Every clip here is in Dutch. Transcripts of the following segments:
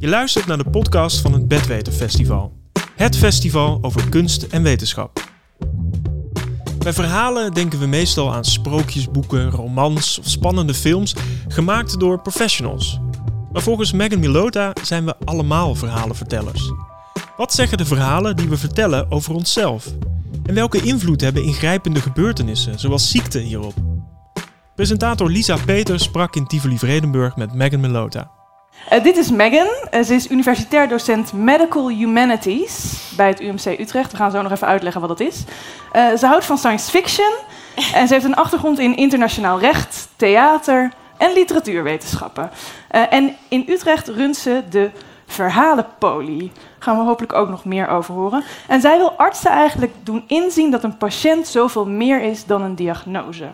Je luistert naar de podcast van het Bedweter Festival. Het festival over kunst en wetenschap. Bij verhalen denken we meestal aan sprookjesboeken, romans of spannende films gemaakt door professionals. Maar volgens Megan Milota zijn we allemaal verhalenvertellers. Wat zeggen de verhalen die we vertellen over onszelf? En welke invloed hebben ingrijpende gebeurtenissen, zoals ziekte, hierop? Presentator Lisa Peters sprak in Tivoli-Vredenburg met Megan Milota. Uh, dit is Megan. Uh, ze is universitair docent Medical Humanities bij het UMC Utrecht. We gaan zo nog even uitleggen wat dat is. Uh, ze houdt van science fiction en ze heeft een achtergrond in internationaal recht, theater en literatuurwetenschappen. en in Utrecht runt ze de Verhalenpolie. Daar gaan we hopelijk ook nog meer over horen. En zij wil artsen eigenlijk doen inzien dat een patiënt zoveel meer is dan een diagnose.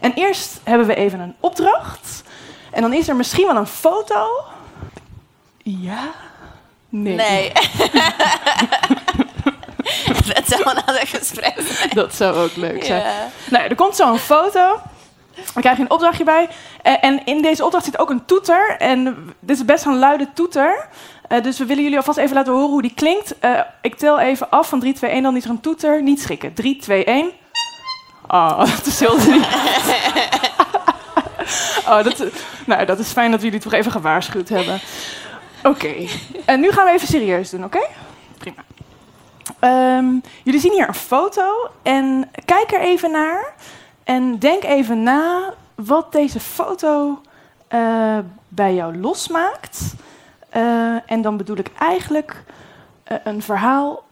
En eerst hebben we even een opdracht. En dan is er misschien wel een foto. Ja? Nee. Nee. dat zou een ander gesprek zijn. Dat zou ook leuk zijn. Ja. Nou, er komt zo een foto. Dan krijg je een opdrachtje bij. En in deze opdracht zit ook een toeter. En dit is best een luide toeter. Uh, dus we willen jullie alvast even laten horen hoe die klinkt. Uh, ik tel even af van 3, 2, 1. Dan is er een toeter. Niet schrikken. 3, 2, 1. Oh, dat is heel oh, dat, nou, dat is fijn dat jullie het toch even gewaarschuwd hebben. Oké. En nu gaan we even serieus doen, oké? Prima. Um, jullie zien hier een foto en kijk er even naar. En denk even na wat deze foto uh, bij jou losmaakt. Uh, en dan bedoel ik eigenlijk uh, een verhaal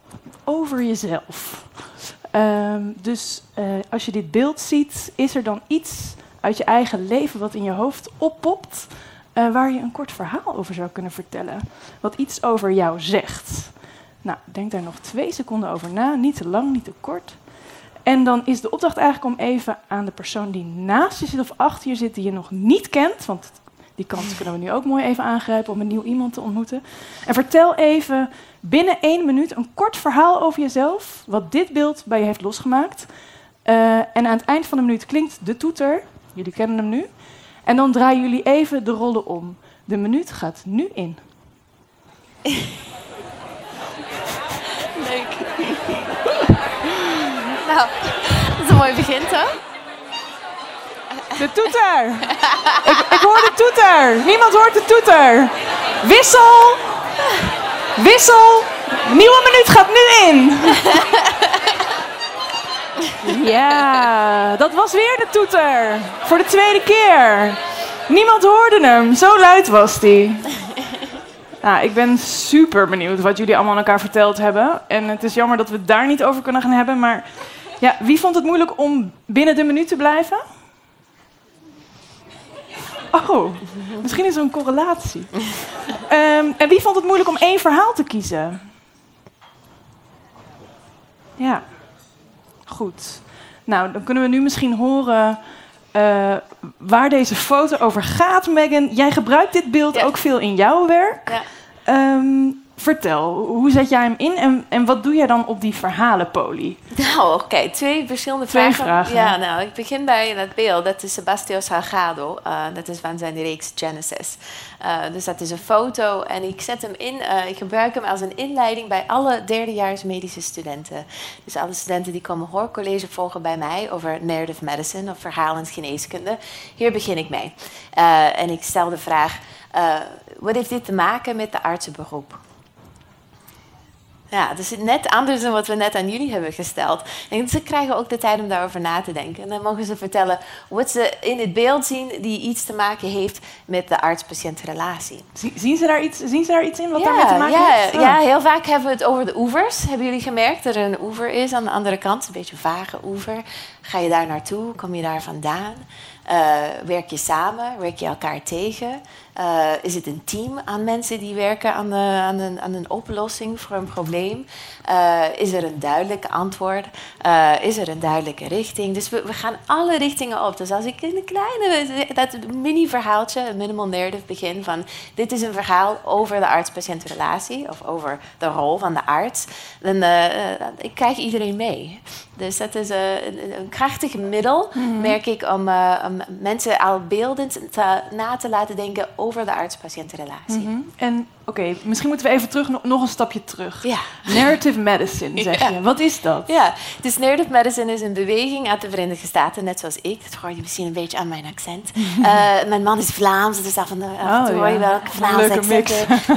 over jezelf. Um, dus als je dit beeld ziet, is er dan iets uit je eigen leven wat in je hoofd oppopt, uh, waar je een kort verhaal over zou kunnen vertellen. Wat iets over jou zegt. Nou, denk daar nog twee seconden over na. Niet te lang, niet te kort. En dan is de opdracht eigenlijk om even aan de persoon die naast je zit of achter je zit, die je nog niet kent, want die kans kunnen we nu ook mooi even aangrijpen om een nieuw iemand te ontmoeten. En vertel even binnen één minuut een kort verhaal over jezelf, wat dit beeld bij je heeft losgemaakt. Uh, en aan het eind van de minuut klinkt de toeter. Jullie kennen hem nu. En dan draaien jullie even de rollen om. De minuut gaat nu in. Leuk. nou, dat is een mooi begin, toch? De toeter! ik, ik hoor de toeter! Niemand hoort de toeter! Wissel! Wissel! Nieuwe minuut gaat nu in! Ja, dat was weer de toeter. Voor de tweede keer. Niemand hoorde hem, zo luid was die. Nou, ik ben super benieuwd wat jullie allemaal aan elkaar verteld hebben. En het is jammer dat we het daar niet over kunnen gaan hebben. Maar ja, wie vond het moeilijk om binnen de minuut te blijven? Oh, misschien is er een correlatie. Um, en wie vond het moeilijk om één verhaal te kiezen? Ja, goed. Nou, dan kunnen we nu misschien horen uh, waar deze foto over gaat, Megan. Jij gebruikt dit beeld ja. ook veel in jouw werk. Ja. Um, vertel, hoe zet jij hem in en, en wat doe jij dan op die verhalenpolie? Nou, oké, okay. twee verschillende twee vragen. vragen. Ja, nou, ik begin bij dat beeld. Dat is Sebastio Salgado. Uh, dat is van zijn reeks Genesis. Uh, dus dat is een foto en ik zet hem in. Uh, ik gebruik hem als een inleiding bij alle derdejaars medische studenten. Dus alle studenten die komen hoorcollege volgen bij mij over narrative medicine of verhalend geneeskunde. Hier begin ik mee. en ik stel de vraag: wat heeft dit te maken met de artsenberoep? Ja, dus net anders dan wat we net aan jullie hebben gesteld. En ze krijgen ook de tijd om daarover na te denken. En dan mogen ze vertellen wat ze in het beeld zien die iets te maken heeft met de arts-patiëntrelatie. Zien ze, daar iets, zien ze daar iets in wat ja, daarmee te maken ja, heeft? Oh. Ja, heel vaak hebben we het over de oevers. Hebben jullie gemerkt dat er een oever is aan de andere kant? Een beetje een vage oever. Ga je daar naartoe? Kom je daar vandaan? Uh, werk je samen? Werk je elkaar tegen? Uh, is het een team aan mensen die werken aan, de, aan, een, aan een oplossing voor een probleem? Is er een duidelijk antwoord? Is er een duidelijke richting? Dus we, we, gaan alle richtingen op. Dus als ik in een kleine, dat mini-verhaaltje, een minimal narrative begin van... dit is een verhaal over de arts-patiëntrelatie of over de rol van de arts... dan ik krijg iedereen mee. Dus dat is een, een krachtig middel, merk ik, om, eh, om mensen al beeldend te, na te laten denken over de arts-patiëntenrelatie. Mhm. En oké, misschien moeten we even terug, nog- een stapje terug. Ja. Narrative medicine, zeg Ja. je. Wat is dat? Ja, dus Narrative Medicine is een beweging uit de Verenigde Staten, net zoals ik. Dat hoor je misschien een beetje aan mijn accent. Eh, mijn man is Vlaams, dus af en toe, en Oh, hoor je wel een Vlaams accent.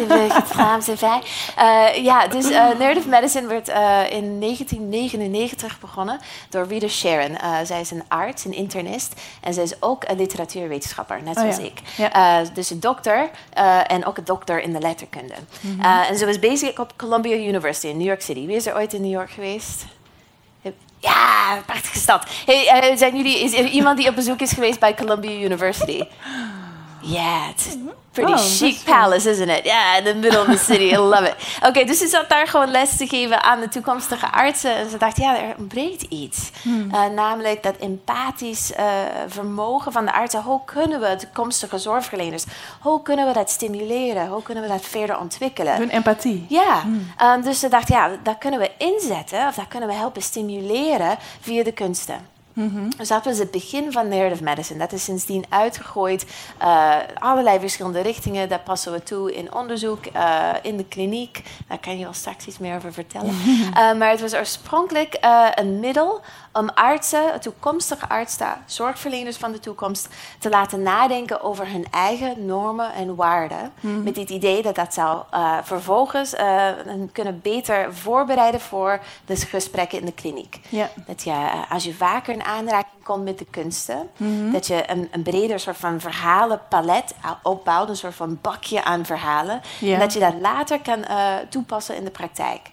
Vlaams erbij. Eh, ja, dus eh, Narrative Medicine werd in 1999 begonnen door Rita Sharon. Zij is een arts, een internist. En zij is ook een literatuurwetenschapper, net Oh, zoals ja. ik. Dus een dokter en ook een dokter in de letterkunde. Mhm. Eh, en ze was bezig op Columbia University in New York City. Wie is er ooit in New York geweest? Ja, prachtige stad. Hey, eh, zijn jullie, is er iemand die op bezoek is geweest bij Columbia University? Ja, het is een pretty Oh, chic cool. palace, isn't it? Ja, in the middle of the city. I love it. Oké, dus ze zat daar gewoon les te geven aan de toekomstige artsen. En ze dacht, ja, er ontbreekt iets. Hmm. Eh, namelijk dat empathisch eh, vermogen van de artsen. Hoe kunnen we toekomstige zorgverleners, hoe kunnen we dat stimuleren? Hoe kunnen we dat verder ontwikkelen? Hun empathie. Ja, ehm, dus ze dacht, ja, dat kunnen we inzetten of dat kunnen we helpen stimuleren via de kunsten. Dus dat was het begin van narrative medicine. Dat is sindsdien uitgegooid. eh, allerlei verschillende richtingen. Dat passen we toe in onderzoek, eh, in de kliniek. Daar kan je wel straks iets meer over vertellen. Eh, maar het was oorspronkelijk een middel om artsen, toekomstige artsen, zorgverleners van de toekomst, te laten nadenken over hun eigen normen en waarden. Met het idee dat dat zou eh, vervolgens eh, kunnen beter voorbereiden voor de gesprekken in de kliniek. Dat je, eh, als je vaker in aanraking komt met de kunsten, dat je een, een breder soort van verhalenpalet opbouwt, een soort van bakje aan verhalen. En dat je dat later kan toepassen in de praktijk.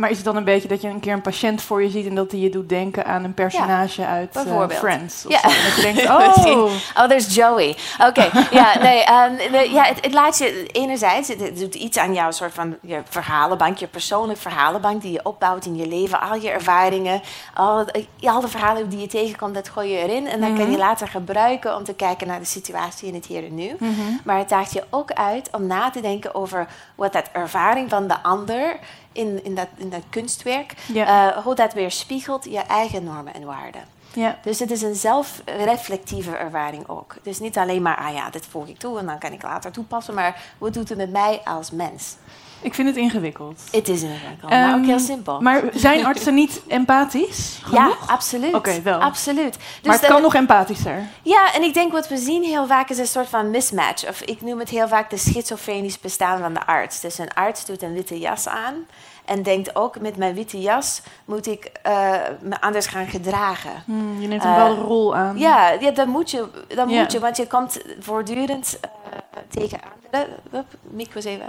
Maar is het dan een beetje dat je een keer een patiënt voor je ziet en dat die je doet denken aan een personage uit eh. Friends? Of Ja. zo? En dat je denkt, oh, Oh, there's Joey. Oké, ja, nee, ehm, nee, ja, het, het laat je enerzijds, het, het doet iets aan jouw soort van je verhalenbank, je persoonlijke verhalenbank die je opbouwt in je leven, al je ervaringen, al, het- al de verhalen die je tegenkomt, dat gooi je erin en dan kan je later gebruiken om te kijken naar de situatie in het hier en nu. Maar het daagt je ook uit om na te denken over wat dat ervaring van de ander in, in, dat, in dat kunstwerk, Ja. eh, hoe dat weer spiegelt je eigen normen en waarden. ja. Dus het is een zelfreflectieve ervaring ook. Dus niet alleen maar, ah ja, dit voeg ik toe en dan kan ik later toepassen, maar wat doet het met mij als mens? Ik vind het ingewikkeld. Het is ingewikkeld, maar ook heel Ehm, simpel. Maar zijn artsen niet empathisch? ja, genoeg? absoluut. Oké, wel. Absoluut. Dus maar het kan nog empathischer. Ja, en ik denk wat we zien heel vaak is een soort van mismatch. Of ik noem het heel vaak de schizofrenisch bestaan van de arts. Dus een arts doet een witte jas aan en denkt ook met mijn witte jas moet ik eh, me anders gaan gedragen. Hmm, je neemt een Eh, bepaalde rol aan. Ja, ja dat moet je, dat Ja. moet je, want je komt voortdurend eh, tegen anderen. Hup, Miek was even.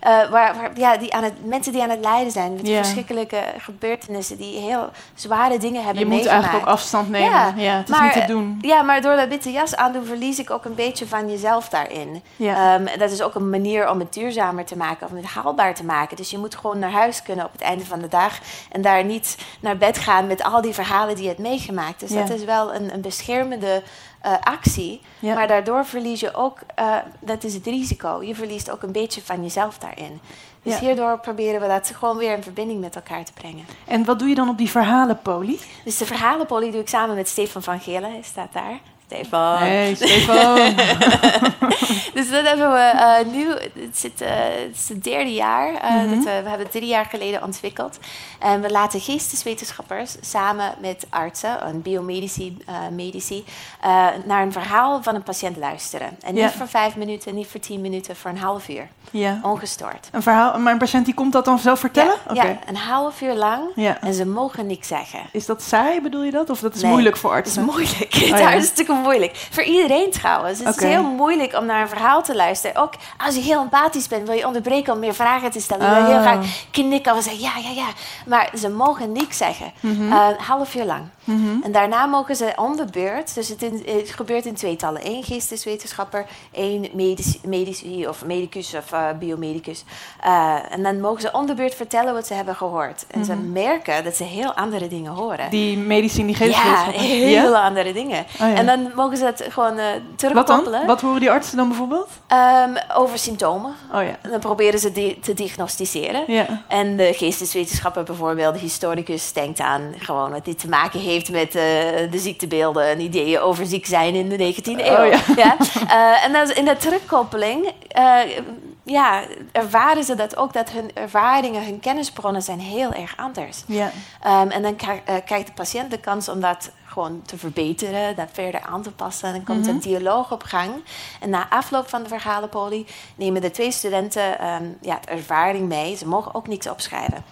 eh, eh, waar, waar, ja, die aan het, mensen die aan het lijden zijn met verschrikkelijke gebeurtenissen, die heel zware dingen hebben je moet meegemaakt. eigenlijk ook afstand nemen. Ja, Ja, het is maar, niet te doen. Ja, maar door dat witte jas aan te doen, verlies ik ook een beetje van jezelf daarin. Ehm, dat is ook een manier om het duurzamer te maken, om het haalbaar te maken. Dus je moet gewoon naar huis kunnen op het einde van de dag en daar niet naar bed gaan met al die verhalen die je hebt meegemaakt. Dus dat is wel een, een beschermende eh, actie. Ja. Maar daardoor verlies je ook, eh, dat is het risico, je verliest ook een beetje van jezelf daarin. Dus Ja. hierdoor proberen we dat gewoon weer in verbinding met elkaar te brengen. En wat doe je dan op die verhalenpolie? Dus de verhalenpolie doe ik samen met Stefan van Gelen, hij staat daar. Stefan. Hey, Stefan. Dus dat hebben we eh, nu, het, zit, eh, het is het derde jaar. eh, Mhm. dat we, we hebben het drie jaar geleden ontwikkeld. En we laten geesteswetenschappers samen met artsen en biomedici medici, naar een verhaal van een patiënt luisteren. En niet voor vijf minuten, niet voor tien minuten, voor een half uur. ja. Ongestoord. Een verhaal, maar een patiënt die komt dat dan zelf vertellen? Ja, ja, een half uur lang. En ze mogen niks zeggen. Is dat saai, bedoel je dat? Of dat is Nee, moeilijk voor Het is artsen? moeilijk. Het Oh, is ja. Moeilijk. Voor iedereen trouwens. Het is heel moeilijk om naar een verhaal te luisteren. Ook als je heel empathisch bent, wil je onderbreken om meer vragen te stellen. Je wil heel Oh. graag knikken of zeggen ja, ja, ja. Maar ze mogen niks zeggen. Mhm. Eh, half uur lang. En daarna mogen ze om de beurt, dus het, in- het gebeurt in tweetallen. één geesteswetenschapper, één medici, medici of medicus of eh, biomedicus. Eh, en dan mogen ze om de beurt vertellen wat ze hebben gehoord. En ze merken dat ze heel andere dingen horen. Mhm. Die medicijn, die Ja, geesteswetenschappen. heel andere dingen. Oh, ja. En dan mogen ze het gewoon eh Wat terugkoppelen dan? Wat horen die artsen dan bijvoorbeeld? ehm, over symptomen. Oh ja. Dan proberen ze die te diagnosticeren. Ja. En de geesteswetenschapper bijvoorbeeld, de historicus, denkt aan gewoon wat dit te maken heeft met eh, de ziektebeelden en ideeën over ziek zijn in de 19e eeuw. Oh, ja. Eh, en dat is in de terugkoppeling ja, ervaren ze dat ook, dat hun ervaringen, hun kennisbronnen zijn heel erg anders. Ja. Ehm, en dan eh, krijgt de patiënt de kans om dat gewoon te verbeteren, dat verder aan te passen. En dan komt een dialoog op gang. En na afloop van de verhalenpolie nemen de twee studenten ehm, ja, de ervaring mee. Ze mogen ook niks opschrijven.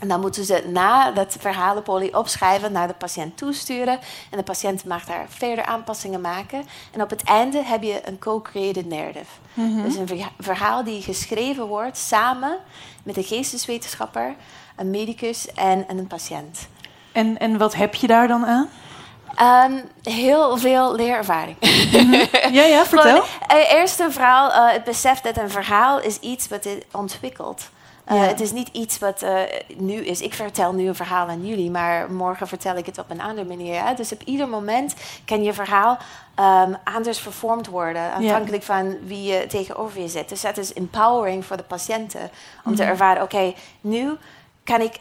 En dan moeten ze na dat verhalenpolie opschrijven, naar de patiënt toesturen. En de patiënt mag daar verder aanpassingen maken. En op het einde heb je een co-created narrative. Dus een verha- verhaal die geschreven wordt samen met een geesteswetenschapper, een medicus en, en een patiënt. En, en wat heb je daar dan aan? Ehm, heel veel leerervaring. Ja, ja, vertel. Gewoon, eh, eerst een verhaal, eh, het besef dat een verhaal is iets wat het ontwikkelt. Eh. Het is niet iets wat eh, nu is. Ik vertel nu een verhaal aan jullie, maar morgen vertel ik het op een andere manier. Hè? Dus op ieder moment kan je verhaal ehm, anders vervormd worden, afhankelijk van wie je tegenover je zit. Dus dat is empowering voor de patiënten om te ervaren: oké, nu kan ik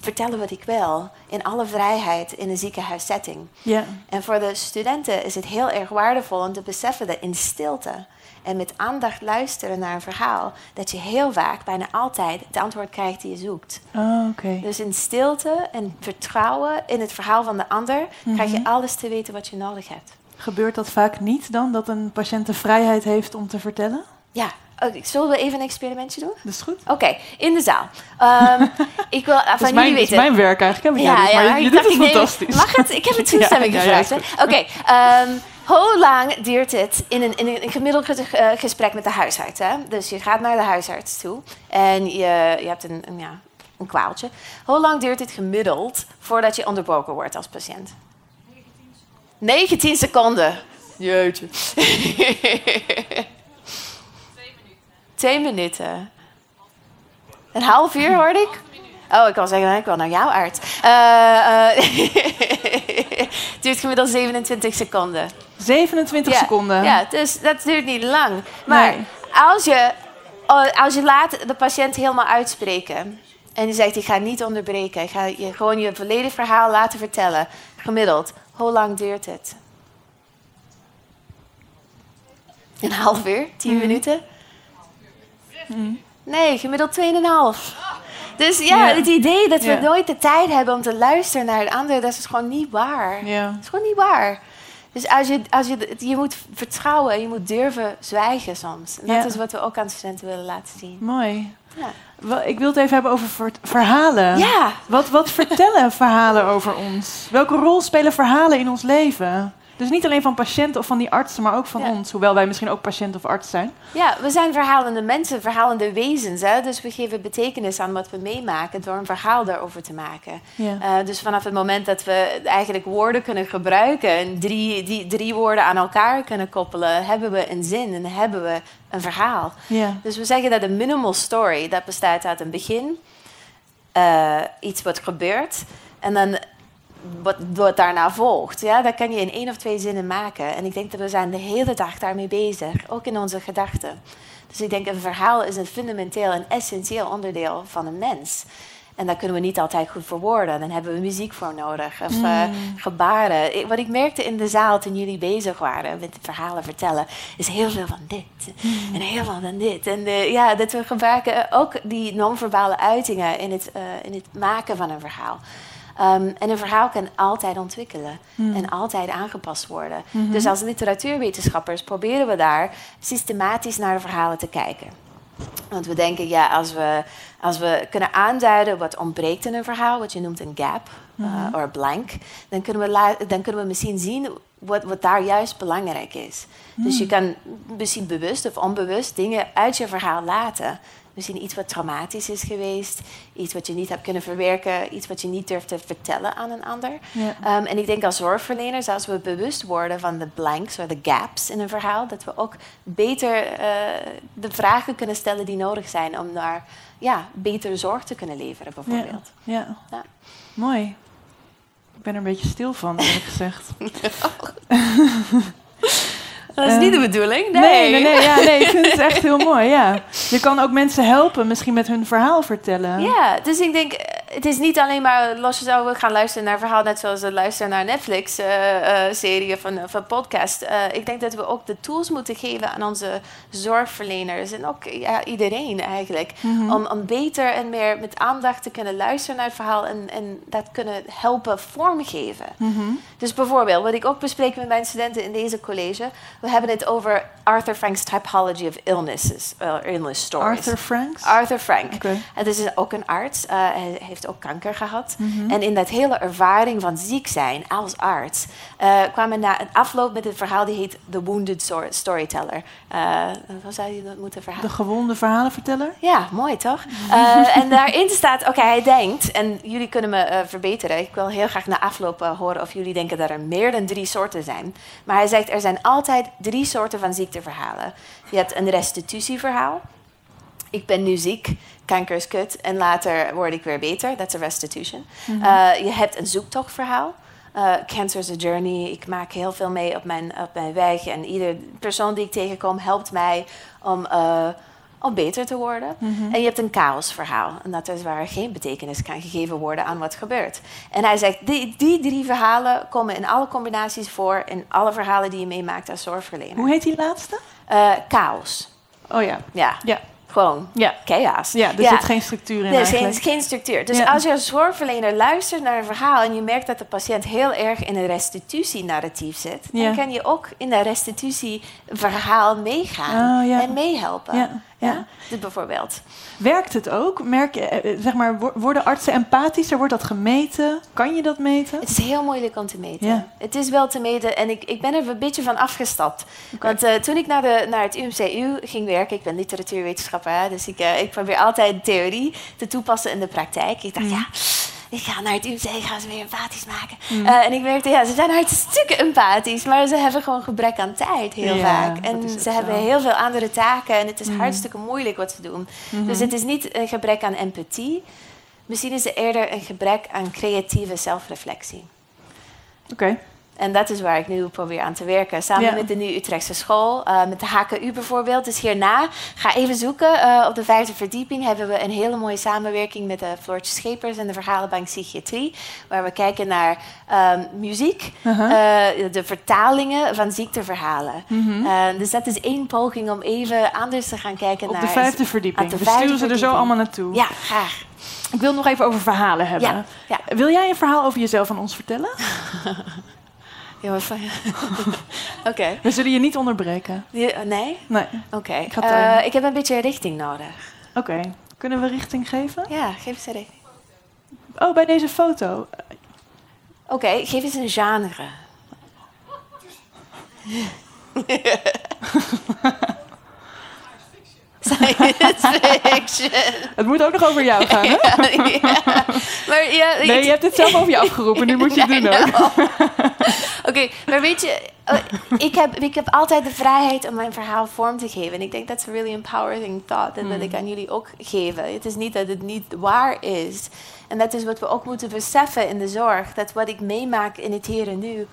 vertellen wat ik wil in alle vrijheid in een ziekenhuissetting. Ja. En voor de studenten is het heel erg waardevol om te beseffen dat in stilte en met aandacht luisteren naar een verhaal, dat je heel vaak, bijna altijd, het antwoord krijgt die je zoekt. Oh, oké. Dus in stilte en vertrouwen in het verhaal van de ander, krijg je alles te weten wat je nodig hebt. Gebeurt dat vaak niet dan, dat een patiënt de vrijheid heeft om te vertellen? Ja, oké, zullen we even een experimentje doen? Dat is goed. Oké, in de zaal. Ehm, ik wil Dat van is, mijn, jullie dat is weten. mijn werk eigenlijk. Heb ik ja, maar je, je ik doet dacht, het ik neem- fantastisch. Mag het? Ik heb het toestemming Ja, ja, ja, gevraagd. Oké, ehm, hoe lang duurt het in een, in een gemiddeld ge- eh, gesprek met de huisarts? Hè? Dus je gaat naar de huisarts toe en je, je hebt een, een, ja, een kwaaltje. Hoe lang duurt het gemiddeld voordat je onderbroken wordt als patiënt? 19 seconden. Jeetje. Twee minuten. Een half uur hoorde ik? Oh, ik wil zeggen, ik wil naar jouw arts. Eh, eh, het duurt gemiddeld 27 seconden. 27 Ja, seconden. Ja, dus dat duurt niet lang. Maar Nee. als, je, oh, als je laat de patiënt helemaal uitspreken... en je zegt, ik ga niet onderbreken... ik ga je gewoon je volledig verhaal laten vertellen... gemiddeld, hoe lang duurt het? Een half uur? Tien minuten? Nee, gemiddeld 2,5. Dus ja, Ja. het idee dat we Ja. nooit de tijd hebben om te luisteren naar de ander... dat is gewoon niet waar. Ja. Dat is gewoon niet waar. Dus als je, als je, je moet vertrouwen, je moet durven zwijgen soms. En dat is wat we ook aan studenten willen laten zien. Mooi. Ik wil het even hebben over ver- verhalen. Ja. Wat, wat vertellen verhalen over ons? Welke rol spelen verhalen in ons leven? Dus niet alleen van patiënten of van die artsen, maar ook van Ja. ons. Hoewel wij misschien ook patiënt of arts zijn. ja, we zijn verhalende mensen, verhalende wezens. Hè? Dus we geven betekenis aan wat we meemaken door een verhaal daarover te maken. Ja. Eh, dus vanaf het moment dat we eigenlijk woorden kunnen gebruiken... en drie, die, drie woorden aan elkaar kunnen koppelen... hebben we een zin en hebben we een verhaal. ja. Dus we zeggen dat een minimal story, dat bestaat uit een begin, eh, iets wat gebeurt en dan wat, wat daarna volgt. Ja, dat kan je in één of twee zinnen maken. En ik denk dat we zijn de hele dag daarmee bezig, ook in onze gedachten. Dus ik denk een verhaal is een fundamenteel en essentieel onderdeel van een mens. En dat kunnen we niet altijd goed verwoorden. Dan hebben we muziek voor nodig. Of eh, gebaren. Ik- wat ik merkte in de zaal toen jullie bezig waren met verhalen vertellen... is heel veel van dit. En heel veel van dit. En eh, ja, dat we gebruiken ook die non-verbale uitingen... in het, eh, in het maken van een verhaal. Ehm, en een verhaal kan altijd ontwikkelen en altijd aangepast worden. Dus als literatuurwetenschappers proberen we daar systematisch naar de verhalen te kijken. Want we denken, ja, als we, als we kunnen aanduiden wat ontbreekt in een verhaal, wat je noemt een gap of een blank, dan kunnen, we dan kunnen we misschien zien wat, wat daar juist belangrijk is. Dus je kan misschien bewust of onbewust dingen uit je verhaal laten. Misschien iets wat traumatisch is geweest, iets wat je niet hebt kunnen verwerken, iets wat je niet durft te vertellen aan een ander. Ja. Ehm, en ik denk als zorgverleners, als we bewust worden van de blanks of de gaps in een verhaal, dat we ook beter eh, de vragen kunnen stellen die nodig zijn om daar ja, betere zorg te kunnen leveren, Ja. bijvoorbeeld. ja. Ja. Mooi. Ik ben er een beetje stil van, eerlijk gezegd. Dat is niet de bedoeling, nee. Nee, nee, nee, ja, nee, ik vind het echt heel mooi, ja. Je kan ook mensen helpen, misschien met hun verhaal vertellen. Ja, dus ik denk, het is niet alleen maar los zouden gaan luisteren naar verhaal, net zoals we luisteren naar Netflix-serie of, een, of een podcast. Eh, ik denk dat we ook de tools moeten geven aan onze zorgverleners en ook ja, iedereen eigenlijk. om, om beter en meer met aandacht te kunnen luisteren naar het verhaal en, en dat kunnen helpen vormgeven. Dus bijvoorbeeld, wat ik ook bespreek met mijn studenten in deze college, we hebben het over Arthur Frank's Typology of Illnesses, uh, illness stories. Arthur Franks? Arthur Frank. Oké. Het is ook een arts. eh, hij heeft ook kanker gehad. En in dat hele ervaring van ziek zijn als arts... eh, kwam hij na een afloop met een verhaal die heet The Wounded Stor- Storyteller. Eh hoe zou je dat moeten verhalen? De gewonde verhalenverteller? Ja, mooi toch? Eh, en daarin staat, oké, hij denkt, en jullie kunnen me eh, verbeteren. Ik wil heel graag na afloop eh, horen of jullie denken dat er meer dan drie soorten zijn. Maar hij zegt, er zijn altijd drie soorten van ziekteverhalen. Je hebt een restitutieverhaal. Ik ben nu ziek, kanker is kut en later word ik weer beter. Dat is een restitution. Eh, je hebt een zoektochtverhaal. Eh, cancer is a journey. Ik maak heel veel mee op mijn, op mijn weg. En ieder persoon die ik tegenkom helpt mij om, eh, om beter te worden. En je hebt een chaosverhaal. En dat is waar geen betekenis kan gegeven worden aan wat gebeurt. En hij zegt, die, die drie verhalen komen in alle combinaties voor... in alle verhalen die je meemaakt als zorgverlener. Hoe heet die laatste? Chaos. Oh ja. Ja, Ja, gewoon ja. chaos. ja er zit geen structuur in Nee, er is geen, eigenlijk. structuur. Dus Ja. als je als zorgverlener luistert naar een verhaal en je merkt dat de patiënt heel erg in een restitutienarratief zit, dan kan je ook in dat restitutieverhaal meegaan Oh, ja. en meehelpen. Ja. Dit bijvoorbeeld. Werkt het ook? Merk je, eh, zeg maar, wo- worden artsen empathischer? Wordt dat gemeten? Kan je dat meten? Het is heel moeilijk om te meten. Ja. Het is wel te meten en ik, ik ben er een beetje van afgestapt. Want eh, toen ik naar, de, naar het UMCU ging werken, ik ben literatuurwetenschapper, dus ik, eh, ik probeer altijd theorie te toepassen in de praktijk. Ik dacht, ja, ik ga naar het UMC, ik ga ze weer empathisch maken. Eh, en ik merkte, ja, ze zijn hartstikke empathisch, maar ze hebben gewoon gebrek aan tijd heel Ja, vaak. En ze zo. hebben heel veel andere taken en het is hartstikke moeilijk wat ze doen. Dus het is niet een gebrek aan empathie. Misschien is het eerder een gebrek aan creatieve zelfreflectie. Oké. En dat is waar ik nu probeer aan te werken. Samen Ja. met de Nu Utrechtse School, eh, met de HKU bijvoorbeeld. Dus hierna, ga even zoeken. Eh, op de vijfde verdieping hebben we een hele mooie samenwerking met de Floortje Schepers en de Verhalenbank Psychiatrie. Waar we kijken naar ehm, muziek, Uh-huh. eh, de vertalingen van ziekteverhalen. Eh, dus dat is één poging om even anders te gaan kijken Op naar... de vijfde verdieping. op de We vijfde sturen ze er zo allemaal naartoe. Ja, graag. Ik wil nog even over verhalen hebben. Ja, ja. Wil jij een verhaal over jezelf aan ons vertellen? Maar van- Oké. We zullen je niet onderbreken. Je- eh, Nee? Nee. Oké. Eh, timen. ik heb een beetje richting nodig. Oké. Kunnen we richting geven? Ja, geef eens een richting. Oh, bij deze foto. Oké, geef eens een genre. Science fiction. Het moet ook nog over jou gaan, hè? ja. Maar ja, Nee, je hebt het zelf over je afgeroepen. Nu moet je het doen ook. Oké, maar weet je, eh, ik, heb, ik heb altijd de vrijheid om mijn verhaal vorm te geven. En ik denk dat is een really empowering thought. En dat ik aan jullie ook geven. Het is niet dat het niet waar is. En dat is wat we ook moeten beseffen in de zorg. Dat wat ik meemaak in het hier en nu,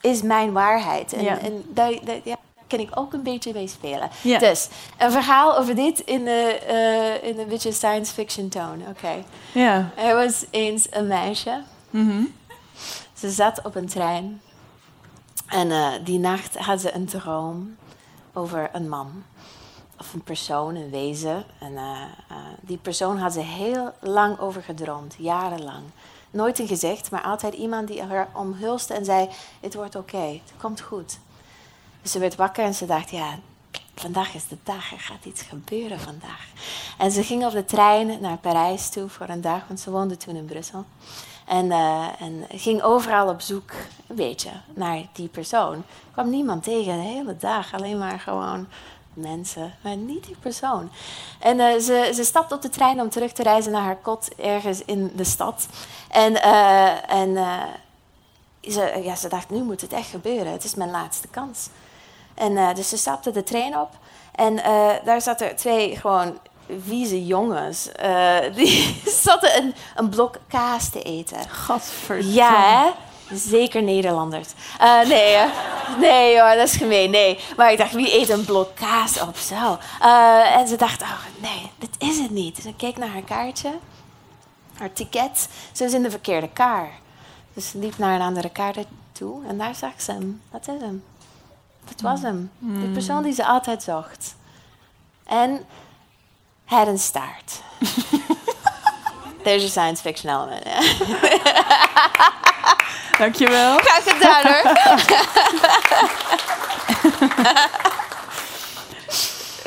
is mijn waarheid. En, Ja. en daar, daar, ja, kan ik ook een beetje mee spelen. Ja. Dus, een verhaal over dit in, de, eh, in een beetje science fiction tone. Oké. Ja. Er was eens een meisje. Mhm. Ze zat op een trein. En eh, die nacht had ze een droom over een man. Of een persoon, een wezen. En eh, die persoon had ze heel lang over gedroomd, jarenlang. Nooit een gezicht, maar altijd iemand die haar omhulste en zei: Het wordt oké, het komt goed. Dus ze werd wakker en ze dacht: Ja, vandaag is de dag, er gaat iets gebeuren vandaag. En ze ging op de trein naar Parijs toe voor een dag, want ze woonde toen in Brussel. En, eh, en ging overal op zoek, een beetje, naar die persoon. kwam niemand tegen de hele dag, alleen maar gewoon mensen, maar niet die persoon. En eh, ze, ze stapte op de trein om terug te reizen naar haar kot ergens in de stad. En, eh, en ze, ze dacht, nu moet het echt gebeuren, het is mijn laatste kans. En eh, dus ze stapte de trein op en eh, daar zaten twee gewoon vieze jongens. eh, die zaten een, een blok kaas te eten. Gadverdamme. Ja, hè? Zeker Nederlanders. Nee, nee hoor, dat is gemeen. Nee. Maar ik dacht, wie eet een blok kaas op zo? En ze dacht, oh nee, dit is het niet. Dus ik keek naar haar kaartje. haar ticket. Ze was in de verkeerde kar. Dus ze liep naar een andere kar toe en daar zag ze hem. Dat is hem. Dat was hem. De persoon die ze altijd zocht. En hij had een staart. There's a science fiction element. Dankjewel. Graag gedaan hoor.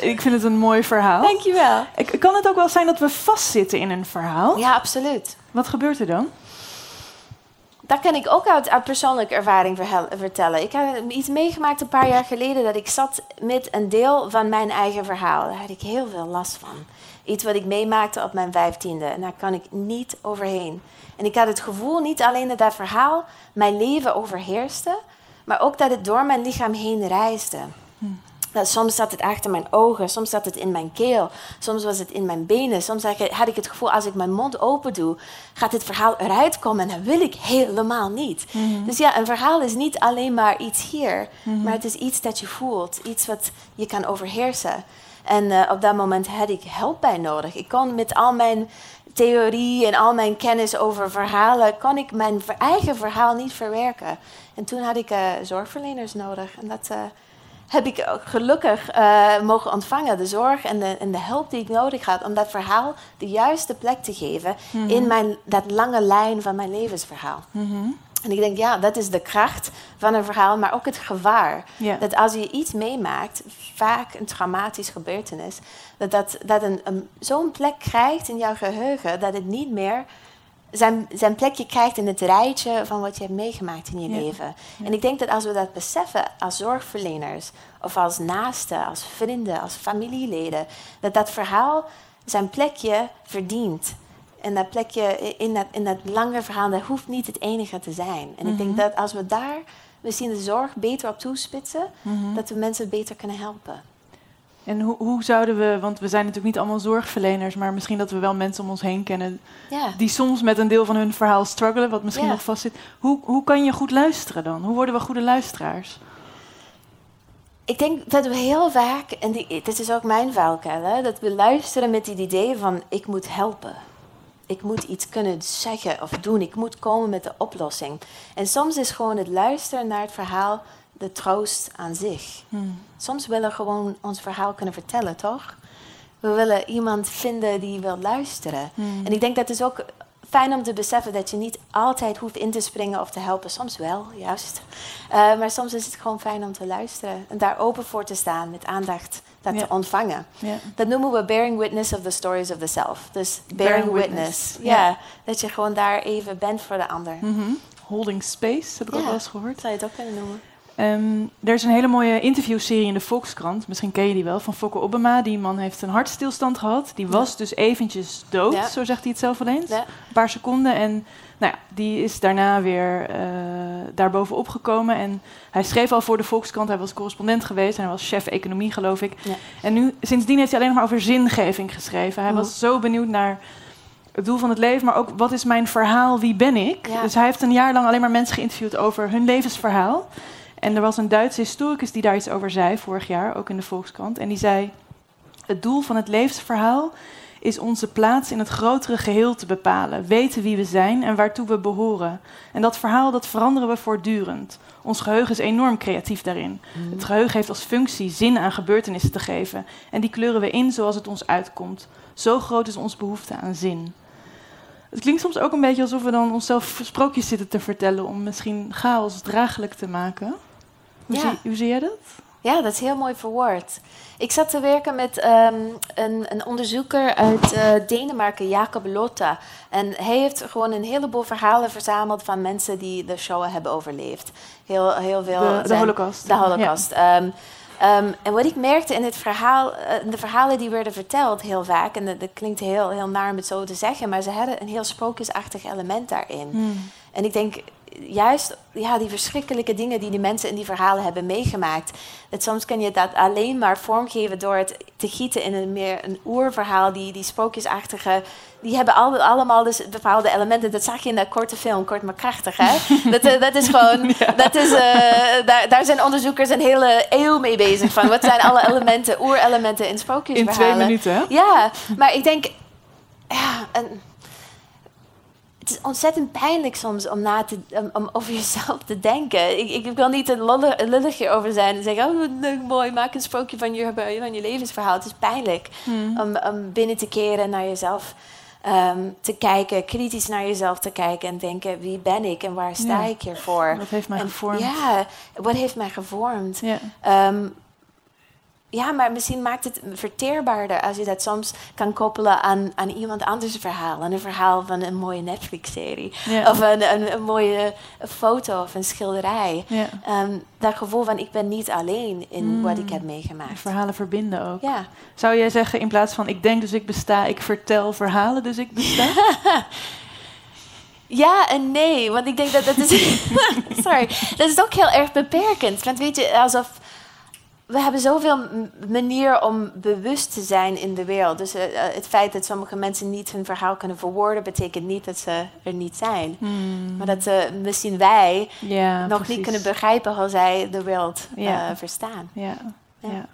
Ik vind het een mooi verhaal. Dankjewel. Ik- Kan het ook wel zijn dat we vastzitten in een verhaal? Ja, absoluut. Wat gebeurt er dan? Dat kan ik ook uit, uit persoonlijke ervaring vertellen. Ik heb iets meegemaakt een paar jaar geleden dat ik zat met een deel van mijn eigen verhaal. Daar had ik heel veel last van. Iets wat ik meemaakte op mijn vijftiende en daar kan ik niet overheen. En ik had het gevoel niet alleen dat dat verhaal mijn leven overheerste, maar ook dat het door mijn lichaam heen reisde. Dat soms zat het achter mijn ogen, soms zat het in mijn keel, soms was het in mijn benen. Soms had ik- het gevoel, als ik mijn mond open doe, gaat dit verhaal eruit komen en dat wil ik helemaal niet. Dus ja, een verhaal is niet alleen maar iets hier, maar het is iets dat je voelt, iets wat je kan overheersen. En eh, op dat moment had ik hulp bij nodig. Ik kon met al mijn theorie en al mijn kennis over verhalen, kon ik mijn eigen verhaal niet verwerken. En toen had ik eh, zorgverleners nodig. En dat, eh, heb ik ook gelukkig eh, mogen ontvangen. De zorg en de, en de hulp die ik nodig had om dat verhaal de juiste plek te geven in mijn, dat lange lijn van mijn levensverhaal. En ik denk, ja, dat is de kracht van een verhaal, maar ook het gevaar. Dat als je iets meemaakt, vaak een traumatisch gebeurtenis, dat dat, dat een, een, zo'n plek krijgt in jouw geheugen dat het niet meer zijn, zijn plekje krijgt in het rijtje van wat je hebt meegemaakt in je Ja. leven. En ik denk dat als we dat beseffen als zorgverleners of als naasten, als vrienden, als familieleden, dat dat verhaal zijn plekje verdient. En dat plekje in dat, in dat lange verhaal, dat hoeft niet het enige te zijn. En ik denk dat als we daar misschien de zorg beter op toespitsen, dat we mensen beter kunnen helpen. En hoe, hoe zouden we, want we zijn natuurlijk niet allemaal zorgverleners, maar misschien dat we wel mensen om ons heen kennen Ja. die soms met een deel van hun verhaal struggelen, wat misschien Ja. nog vastzit. Hoe, hoe kan je goed luisteren dan? Hoe worden we goede luisteraars? Ik denk dat we heel vaak, en die, dit is ook mijn valkuil, hè, dat we luisteren met het idee van ik moet helpen. Ik moet iets kunnen zeggen of doen. Ik moet komen met de oplossing. En soms is gewoon het luisteren naar het verhaal de troost aan zich. Soms willen we gewoon ons verhaal kunnen vertellen, toch? We willen iemand vinden die wil luisteren. En ik denk dat het is ook fijn om te beseffen dat je niet altijd hoeft in te springen of te helpen. Soms wel, juist. Eh, maar soms is het gewoon fijn om te luisteren en daar open voor te staan, met aandacht dat Ja. te ontvangen. Ja. Dat noemen we bearing witness of the stories of the self. Dus bearing, Bearing witness. Ja. dat je gewoon daar even bent voor de ander. Mhm. Holding space, heb ik ook Ja. wel eens gehoord. Zou je het ook kunnen noemen? Ehm, er is een hele mooie interviewserie in de Volkskrant, misschien ken je die wel, van Fokke Obama. Die man heeft een hartstilstand gehad. Die was dus eventjes dood, Ja. zo zegt hij het zelf wel eens. Ja. Een paar seconden. En nou ja, die is daarna weer eh daarbovenop gekomen. En hij schreef al voor de Volkskrant, hij was correspondent geweest en hij was chef economie, geloof ik. En nu, sindsdien heeft hij alleen nog maar over zingeving geschreven. Hij Mhm. was zo benieuwd naar het doel van het leven, maar ook wat is mijn verhaal, wie ben ik? Dus hij heeft een jaar lang alleen maar mensen geïnterviewd over hun levensverhaal. En er was een Duitse historicus die daar iets over zei vorig jaar, ook in de Volkskrant. En die zei: Het doel van het levensverhaal is onze plaats in het grotere geheel te bepalen, weten wie we zijn en waartoe we behoren. En dat verhaal dat veranderen we voortdurend. Ons geheugen is enorm creatief daarin. Het geheugen heeft als functie zin aan gebeurtenissen te geven. En die kleuren we in zoals het ons uitkomt. Zo groot is onze behoefte aan zin. Het klinkt soms ook een beetje alsof we dan onszelf sprookjes zitten te vertellen om misschien chaos draaglijk te maken. Hoe, Ja. zie, hoe zie jij dat? Ja, dat is heel mooi verwoord. Ik zat te werken met ehm, een, een onderzoeker uit eh, Denemarken, Jacob Lotta. En hij heeft gewoon een heleboel verhalen verzameld van mensen die de Shoah hebben overleefd. Heel, heel veel. De, de zijn- holocaust. De Holocaust. Ehm, ehm, en wat ik merkte in het verhaal, eh, de verhalen die werden verteld heel vaak, en dat, dat klinkt heel, heel naar om het zo te zeggen, maar ze hadden een heel sprookjesachtig element daarin. Hmm. En ik denk juist ja, die verschrikkelijke dingen die die mensen in die verhalen hebben meegemaakt. Dat soms kan je dat alleen maar vormgeven door het te gieten in een meer een oerverhaal. Die, die sprookjesachtige, die hebben al, allemaal dus bepaalde elementen. Dat zag je in dat korte film, kort maar krachtig. Hè? dat, eh, dat is gewoon, dat is, eh, daar, daar zijn onderzoekers een hele eeuw mee bezig. Van wat zijn alle elementen, oerelementen in In sprookjesverhalen. twee minuten, hè? Ja, maar ik denk, ja, en het is ontzettend pijnlijk soms om, na te, om, om over jezelf te denken. Ik, ik wil niet een lullig- een lulligje over zijn en zeggen... oh, leuk, mooi, maak een sprookje van je, van je levensverhaal. Het is pijnlijk om, om binnen te keren naar jezelf ehm, te kijken... kritisch naar jezelf te kijken en denken... wie ben ik en waar sta Ja. ik hiervoor? Wat heeft mij En- gevormd? Ja, wat heeft mij gevormd? Ja. Ehm, ja, maar misschien maakt het verteerbaarder als je dat soms kan koppelen aan, aan iemand anders verhaal. Aan een verhaal van een mooie Netflix-serie. Ja. Of een, een, een mooie foto of een schilderij. Ja. Ehm, dat gevoel van ik ben niet alleen in Mm. wat ik heb meegemaakt. Verhalen verbinden ook. Ja. Zou jij zeggen in plaats van ik denk dus ik besta, ik vertel verhalen dus ik besta? ja en nee, want ik denk dat dat is... Sorry, dat is ook heel erg beperkend. Want weet je, alsof... We hebben zoveel manieren om bewust te zijn in de wereld. Dus eh, eh, het feit dat sommige mensen niet hun verhaal kunnen verwoorden... betekent niet dat ze er niet zijn. Maar dat eh, misschien wij ja, nog precies. niet kunnen begrijpen hoe zij de wereld verstaan. Ja, Ja.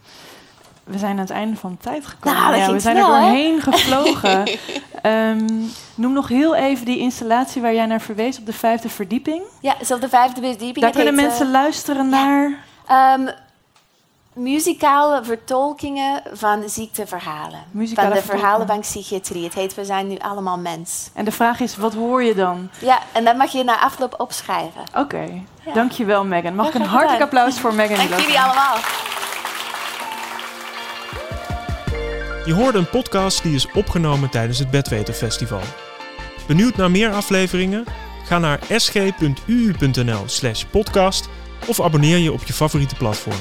We zijn aan het einde van de tijd gekomen. Nou, we zijn snel, er hè? doorheen gevlogen. Ehm, noem nog heel even die installatie waar jij naar verwees op de vijfde verdieping. Ja, dus op de vijfde verdieping. Daar kunnen heet, mensen luisteren naar. Ehm, muzikale vertolkingen van ziekteverhalen. Muzikale van de verhalenbank psychiatrie. Het heet We zijn nu allemaal mens. En de vraag is, wat hoor je dan? Ja, en dat mag je na afloop opschrijven. Oké, Ja. dankjewel Megan. Mag ik een hartelijk gedaan. applaus voor Megan? Dank jullie allemaal. Je hoorde een podcast die is opgenomen tijdens het Bedweter Festival. Benieuwd naar meer afleveringen? Ga naar sg.uu.nl slash podcast of abonneer je op je favoriete platform.